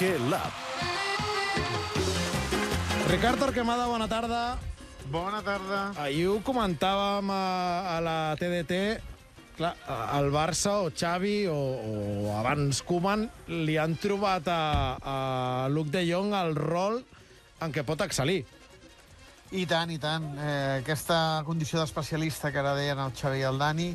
Quique Lab. Ricard Torquemada, bona tarda. Bona tarda. Ahir ho comentàvem a, a la TDT, clar, el Barça o Xavi o, o abans Koeman li han trobat a, a Luc de Jong el rol en què pot excel·lir. I tant, i tant. Eh, aquesta condició d'especialista que ara deien el Xavi i el Dani,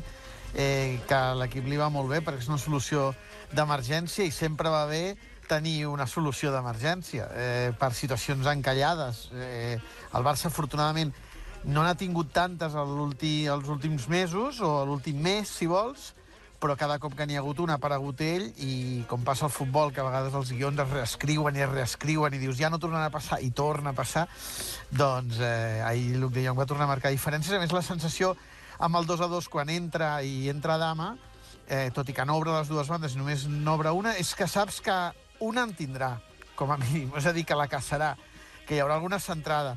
eh, que l'equip li va molt bé perquè és una solució d'emergència i sempre va bé tenir una solució d'emergència eh, per situacions encallades. Eh, el Barça, afortunadament, no n'ha tingut tantes ulti, els últims mesos, o l'últim mes, si vols, però cada cop que n'hi ha hagut una ha aparegut ell i com passa al futbol, que a vegades els guions es reescriuen i es reescriuen i dius ja no tornarà a passar i torna a passar, doncs eh, ahir Luc de Jong va tornar a marcar diferències. A més, la sensació amb el 2 a 2 quan entra i entra Dama, eh, tot i que no obre les dues bandes només n'obre una, és que saps que una en tindrà, com a mínim. És a dir, que la caçarà, que hi haurà alguna centrada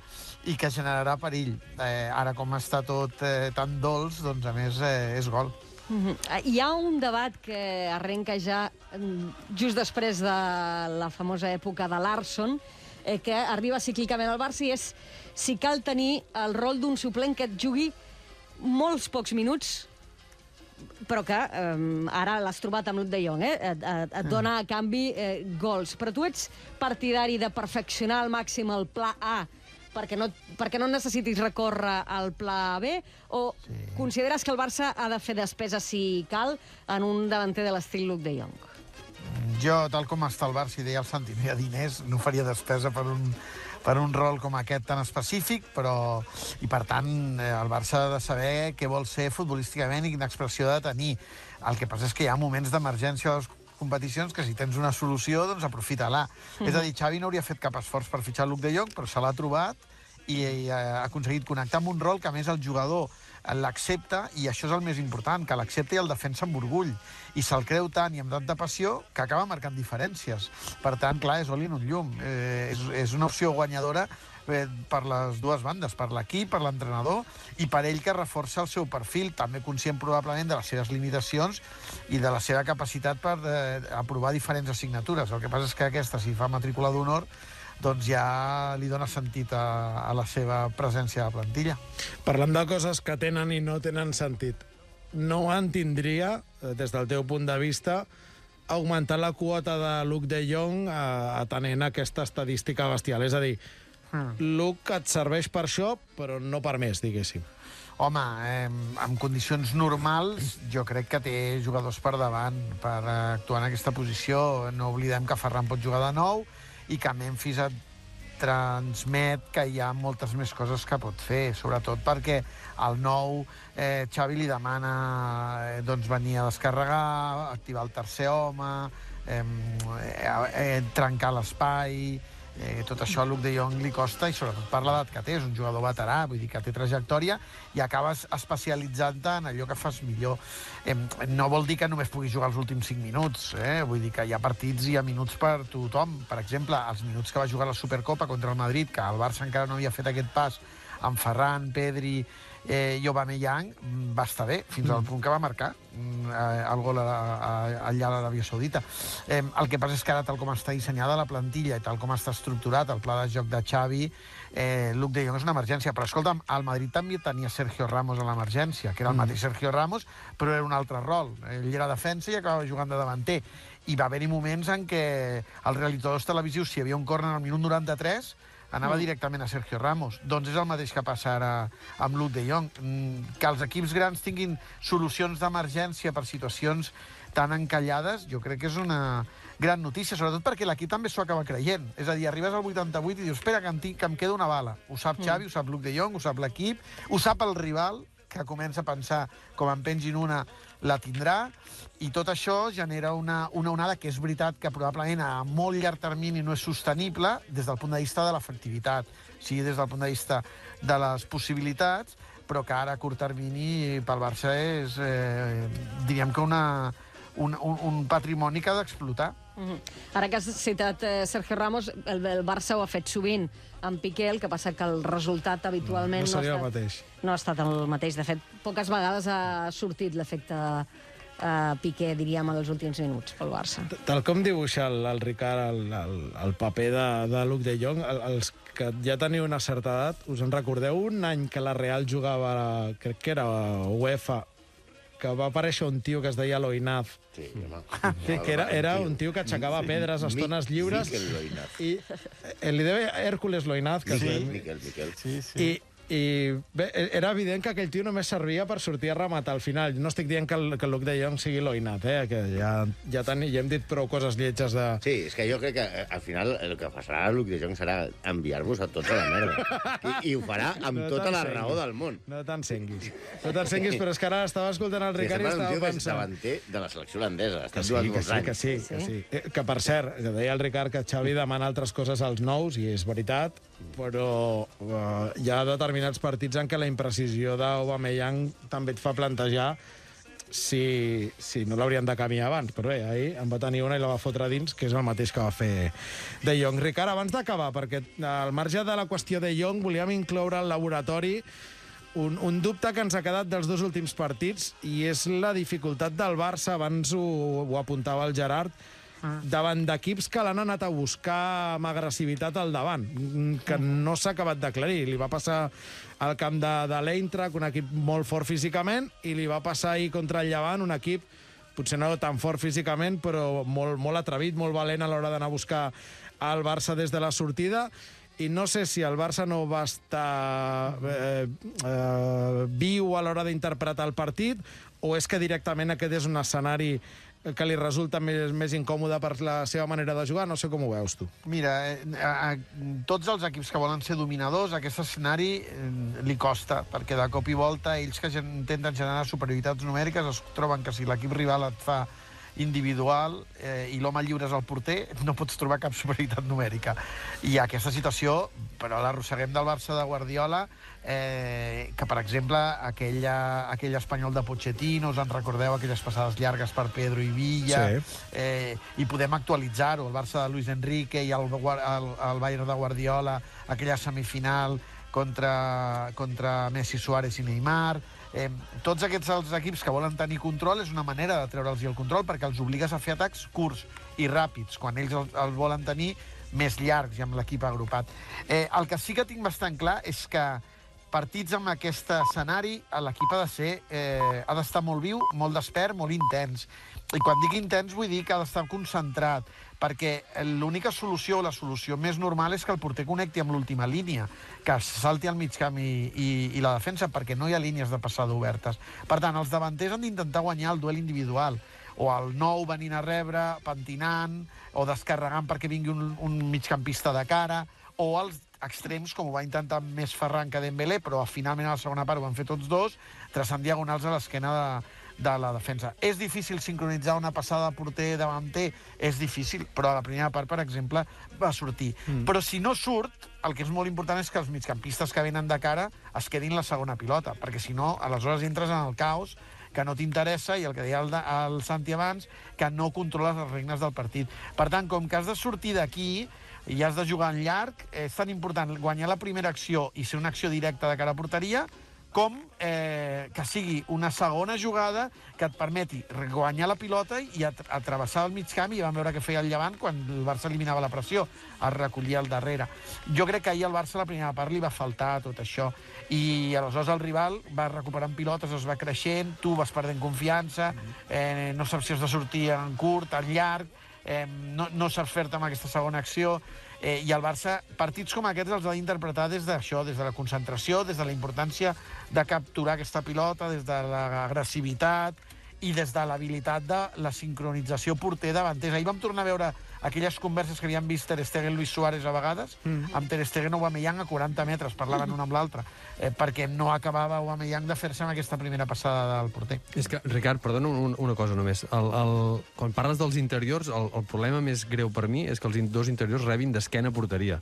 i que generarà perill. Eh, ara, com està tot eh, tan dolç, doncs, a més, eh, és gol. Mm -hmm. Hi ha un debat que arrenca ja mm, just després de la famosa època de Larson, eh, que arriba cíclicament al Barça, i és si cal tenir el rol d'un suplent que et jugui molts pocs minuts però que eh, ara l'has trobat amb Luc de Jong, eh? et, et, et dona a canvi eh, gols. Però tu ets partidari de perfeccionar al màxim el pla A perquè no, perquè no necessitis recórrer al pla B o sí. consideres que el Barça ha de fer despesa si cal en un davanter de l'estil Luc de Jong? Jo, tal com està el Barça, i deia el Santi, no hi ha diners, no faria despesa per un, per un rol com aquest tan específic, però... I, per tant, eh, el Barça ha de saber què vol ser futbolísticament i quina expressió ha de tenir. El que passa és que hi ha moments d'emergència a les competicions que si tens una solució, doncs aprofita-la. Mm. És a dir, Xavi no hauria fet cap esforç per fitxar Luc de Jong, però se l'ha trobat i, i ha aconseguit connectar amb un rol que, a més, el jugador l'accepta, i això és el més important, que l'accepta i el defensa amb orgull. I se'l creu tant i amb tanta passió que acaba marcant diferències. Per tant, clar, és oli en un llum. Eh, és, és una opció guanyadora eh, per les dues bandes, per l'equip, per l'entrenador i per ell que reforça el seu perfil, també conscient probablement de les seves limitacions i de la seva capacitat per eh, aprovar diferents assignatures. El que passa és que aquesta, si fa matrícula d'honor, doncs ja li dona sentit a, a la seva presència a la plantilla. Parlant de coses que tenen i no tenen sentit, no en tindria, eh, des del teu punt de vista, augmentar la quota de Luc de Jong eh, atenent aquesta estadística bestial. És a dir, mm. Luc et serveix per això, però no per més, diguéssim. Home, eh, en condicions normals, jo crec que té jugadors per davant per actuar en aquesta posició. No oblidem que Ferran pot jugar de nou, i que Memphis et transmet que hi ha moltes més coses que pot fer, sobretot perquè el nou eh, Xavi li demana eh, doncs venir a descarregar, activar el tercer home, eh, eh, trencar l'espai, Eh, tot això a Luc de Jong li costa i sobretot per l'edat que té, és un jugador veterà, vull dir que té trajectòria i acabes especialitzant-te en allò que fas millor. Eh, no vol dir que només puguis jugar els últims 5 minuts, eh? vull dir que hi ha partits i hi ha minuts per tothom. Per exemple, els minuts que va jugar la Supercopa contra el Madrid, que el Barça encara no havia fet aquest pas amb Ferran, Pedri eh, i Aubameyang, mm, va estar bé, fins mm. al punt que va marcar mm, eh, el gol a, a, allà a l'Aràbia Saudita. Eh, el que passa és que ara, tal com està dissenyada la plantilla i tal com està estructurat el pla de joc de Xavi, eh, Luc de Jong és una emergència. Però, escolta'm, el Madrid també tenia Sergio Ramos a l'emergència, que era el mm. mateix Sergio Ramos, però era un altre rol. Ell era defensa i acabava jugant de davanter. I va haver-hi moments en què els realitadors televisius, si hi havia un córner al minut 93, anava mm. directament a Sergio Ramos. Doncs és el mateix que passa ara amb Luke de Jong. Mm, que els equips grans tinguin solucions d'emergència per situacions tan encallades, jo crec que és una gran notícia, sobretot perquè l'equip també s'ho acaba creient. És a dir, arribes al 88 i dius, espera, que em, tinc, que em queda una bala. Ho sap mm. Xavi, mm. ho sap Luke de Jong, ho sap l'equip, ho sap el rival, que comença a pensar com en pengin una la tindrà, i tot això genera una, una onada que és veritat que probablement a molt llarg termini no és sostenible des del punt de vista de l'efectivitat, sigui des del punt de vista de les possibilitats, però que ara a curt termini pel Barça és, eh, diríem que una, un, un, un patrimoni que ha d'explotar. Mm -hmm. Ara que has citat eh, Sergio Ramos, el, el Barça ho ha fet sovint amb Piqué, el que passa que el resultat habitualment no, no, no, ha, estat, el mateix. no ha estat el mateix. De fet, poques vegades ha sortit l'efecte eh, Piqué, diríem, en els últims minuts pel Barça. Tal com dibuixa el, el Ricard el, el, el paper de, de Luc de Jong, el, els que ja teniu una certa edat, us en recordeu un any que la Real jugava, crec que era UEFA, que va aparèixer un tio que es deia Loinaz, Sí, home. Sí, que era, era un tio que aixecava pedres a estones lliures. Miquel Loinaz. I eh, li deia Hércules Loinaz, que es Sí, deia. Miquel, Miquel. Sí, sí. I, i bé, era evident que aquell tio només servia per sortir a rematar al final. No estic dient que el, que el Luc de Jong sigui Loinat, eh? que ja, ja, ten, ja hem dit prou coses lletges de... Sí, és que jo crec que eh, al final el que passarà a Luc de Jong serà enviar-vos a tots a la merda. I, I ho farà amb No tota la raó del món. No t'encenguis. No t'encenguis, però és que ara estava escoltant el Que Ricard i estava que pensant... davanter de la selecció holandesa. Que sí, que sí, anys. que sí, que sí. Eh, Que, per cert, que deia el Ricard que Xavi demana altres coses als nous, i és veritat, però uh, hi ha determinats partits en què la imprecisió d'Aubameyang també et fa plantejar si, si no l'haurien de canviar abans. Però bé, ahir en va tenir una i la va fotre dins, que és el mateix que va fer De Jong. Ricard, abans d'acabar, perquè al marge de la qüestió de Jong, volíem incloure al laboratori un, un dubte que ens ha quedat dels dos últims partits i és la dificultat del Barça, abans ho, ho apuntava el Gerard, davant d'equips que l'han anat a buscar amb agressivitat al davant, mm, que no s'ha acabat d'aclarir. Li va passar al camp de, de l'Eintracht, un equip molt fort físicament, i li va passar ahir contra el Llevant, un equip potser no tan fort físicament, però molt, molt atrevit, molt valent a l'hora d'anar a buscar el Barça des de la sortida. I no sé si el Barça no va estar eh, eh, viu a l'hora d'interpretar el partit o és que directament aquest és un escenari que li resulta més, més incòmode per la seva manera de jugar? No sé com ho veus, tu. Mira, eh, a, a, tots els equips que volen ser dominadors, aquest escenari eh, li costa, perquè de cop i volta ells que intenten generar superioritats numèriques es troben que si l'equip rival et fa individual eh, i l'home lliure és el porter, no pots trobar cap superioritat numèrica. I aquesta situació, però l'arrosseguem del Barça de Guardiola, eh, que, per exemple, aquella, aquell espanyol de Pochettino, us en recordeu aquelles passades llargues per Pedro i Villa, Sí. eh, i podem actualitzar-ho, el Barça de Luis Enrique i el, el, el Bayern de Guardiola, aquella semifinal contra, contra Messi, Suárez i Neymar... Eh, tots aquests els equips que volen tenir control és una manera de treure'ls el control perquè els obligues a fer atacs curts i ràpids, quan ells els, els volen tenir més llargs i amb l'equip agrupat. Eh, el que sí que tinc bastant clar és que partits amb aquest escenari l'equip ha de ser eh, ha d'estar molt viu, molt despert, molt intens. I quan dic intens vull dir que ha d'estar concentrat, perquè l'única solució, la solució més normal és que el porter connecti amb l'última línia, que salti al mig camp i, i, i la defensa, perquè no hi ha línies de passada obertes. Per tant, els davanters han d'intentar guanyar el duel individual, o el nou venint a rebre, pentinant, o descarregant perquè vingui un, un migcampista de cara, o els extrems, com ho va intentar més Ferran que Dembélé, però finalment a la segona part ho van fer tots dos, traçant diagonals a l'esquena de, de la defensa. És difícil sincronitzar una passada de porter davanter? És difícil, però a la primera part, per exemple, va sortir. Mm. Però si no surt, el que és molt important és que els migcampistes que venen de cara es quedin la segona pilota, perquè si no, aleshores entres en el caos que no t'interessa i el que deia el, de, el Santi abans, que no controles les regnes del partit. Per tant, com que has de sortir d'aquí i has de jugar en llarg, és tan important guanyar la primera acció i ser una acció directa de cara a porteria, com eh, que sigui una segona jugada que et permeti guanyar la pilota i at atravessar el mig camp i vam veure què feia el Llevant quan el Barça eliminava la pressió, es recollia al darrere. Jo crec que ahir al Barça la primera part li va faltar tot això i aleshores el rival va recuperant pilotes, es va creixent, tu vas perdent confiança, eh, no saps si has de sortir en curt, en llarg, eh, no, no saps fer-te amb aquesta segona acció, eh, i el Barça, partits com aquests els ha d'interpretar des d'això, des de la concentració, des de la importància de capturar aquesta pilota, des de l'agressivitat i des de l'habilitat de la sincronització porter davanters. Ahir vam tornar a veure aquelles converses que havíem vist Ter Stegen Luis Suárez a vegades, mm. amb Ter Stegen Aubameyang a 40 metres, parlaven un amb l'altre, eh, perquè no acabava Aubameyang de fer-se amb aquesta primera passada del porter. És que, Ricard, perdona un, una cosa només. El, el, quan parles dels interiors, el, el problema més greu per mi és que els dos interiors rebin d'esquena porteria.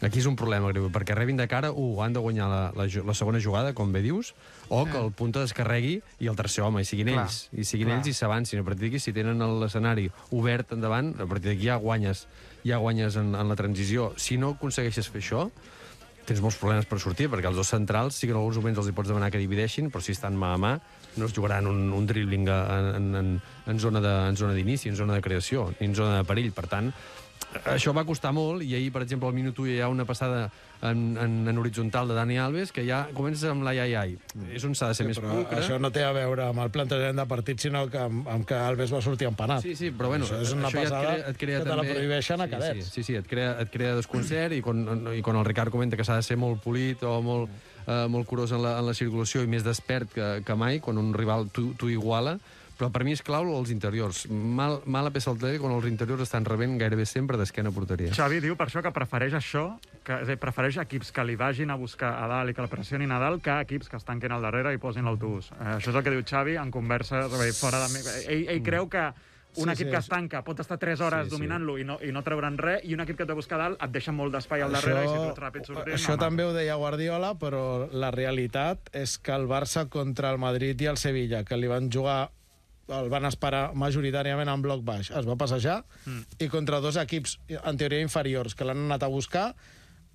Aquí és un problema greu, perquè rebin de cara, u, han de guanyar la, la, la segona jugada, com bé dius, o que el punta descarregui i el tercer home, i siguin Clar, ells. I siguin clar. ells i s'avancin. A partir d'aquí, si tenen l'escenari obert endavant, a partir d'aquí ja guanyes, ja guanyes en, en la transició. Si no aconsegueixes fer això, tens molts problemes per sortir, perquè els dos centrals sí que en alguns moments els hi pots demanar que divideixin, però si estan mà a mà no es jugaran un, un dribbling en, en, en, en zona de- en zona d'inici, en zona de creació, ni en zona de perill. Per tant, això va costar molt, i ahir, per exemple, al minut 1 hi ha una passada en, en, en horitzontal de Dani Alves, que ja comença amb l'ai, ai, ai. És on s'ha de ser més Però pulcre. això no té a veure amb el plantejament de partit, sinó que amb, amb que Alves va sortir empanat. Sí, sí, però bueno, Això és una això ja et crea, et crea que te la també... prohibeixen a sí, cadets. Sí, sí, sí, et crea, et crea desconcert i quan, i quan el Ricard comenta que s'ha de ser molt polit o molt, eh, molt curós en la, en la circulació i més despert que, que mai, quan un rival t'ho t'ho iguala, però per mi és clau els interiors. Mal, mala peça al tele quan els interiors estan rebent gairebé sempre d'esquena porteria. Xavi diu per això que prefereix això, que és a dir, prefereix equips que li vagin a buscar a dalt i que la pressionin a dalt que equips que es tanquen al darrere i posin l'autobús. Eh, això és el que diu Xavi en conversa fora de... mi- Ell, ell creu que un Sí, equip sí, que es sí. tanca pot estar 3 hores Sí, sí. dominant-lo i, no, i no treure'n res, i un equip que et ve a buscar a dalt et deixa molt d'espai al darrere i si tu ets ràpid sortint... això no, també ho deia Guardiola, però la realitat és que el Barça contra el Madrid i el Sevilla, que li van jugar el van esperar majoritàriament en bloc baix. Es va passejar mm. i contra dos equips, en teoria inferiors, que l'han anat a buscar,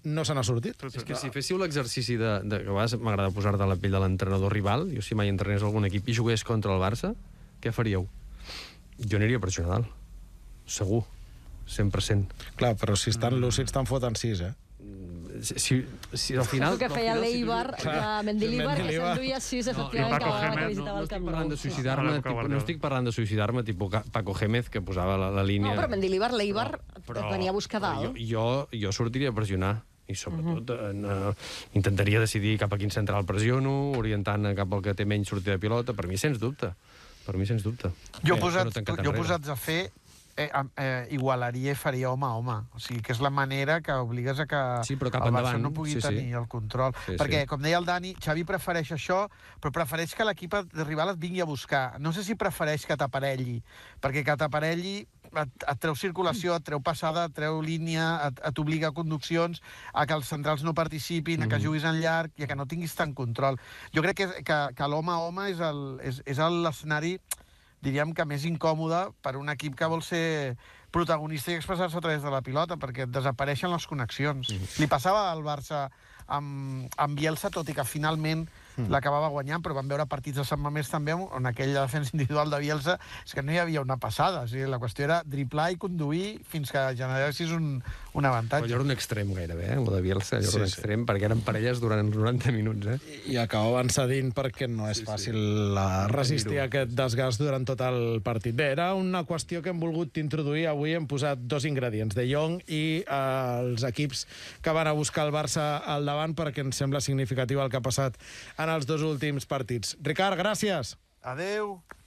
no se n'ha sortit. És que si féssiu l'exercici de, de... que a vegades m'agrada posar-te la pell de l'entrenador rival, jo si mai entrenés algun equip i jugués contra el Barça, què faríeu? Jo aniria per això a dalt. Segur. 100%. Clar, però si estan lúcids te'n foten sis, eh? Si, si, si al final... És el que feia l'Eibar, de Mendilibar, que s'enduia sis, efectivament, Paco cada vegada que Gémez, visitava No el estic Camp parlant Nou. de suïcidar-me, A l'època tipus, no Guardiola. estic parlant de suïcidar-me tipus Paco Gémez, que posava la, la línia... No, però Mendilibar, l'Eibar, et venia a buscar dalt. Jo, jo, jo sortiria a pressionar i sobretot uh -huh. eh, intentaria decidir cap a quin central pressiono, orientant cap al que té menys sortida de pilota, per mi sens dubte. Per mi sens dubte. Jo, posat, no jo posats a fer, eh, eh, igualaria i faria home a home. O sigui, que és la manera que obligues a que Sí, però cap el Barça endavant, no pugui sí, sí. tenir el control. Sí, Perquè, sí. com deia el Dani, Xavi prefereix això, però prefereix que l'equip de rival et vingui a buscar. No sé si prefereix que t'aparelli, perquè que t'aparelli et, et treu circulació, et treu passada, et treu línia, et, et obliga a conduccions, a que els centrals no participin, a que Mhm. juguis en llarg i a que no tinguis tant control. Jo crec que, que, que l'home a home és el- és, és l'escenari diríem que més incòmode per un equip que vol ser protagonista i expressar-se a través de la pilota, perquè desapareixen les connexions. Li passava al Barça amb, amb Bielsa, tot i que finalment l'acabava guanyant, però vam veure partits de Sant Mamés també on aquella defensa individual de Bielsa és que no hi havia una passada. O sigui, la qüestió era driblar i conduir fins que generessis un, un Però avantatge. allò era un extrem gairebé, eh? el de Bielsa, allò Sí, era un sí. extrem, perquè eren parelles durant els 90 minuts. Eh? I acabaven cedint perquè no és fàcil eh, resistir aquest desgast durant tot el partit. Bé, era una qüestió que hem volgut introduir. Avui hem posat dos ingredients, De Jong i eh, els equips que van a buscar el Barça al davant perquè ens sembla significatiu el que ha passat en els dos últims partits. Ricard, gràcies. Adeu.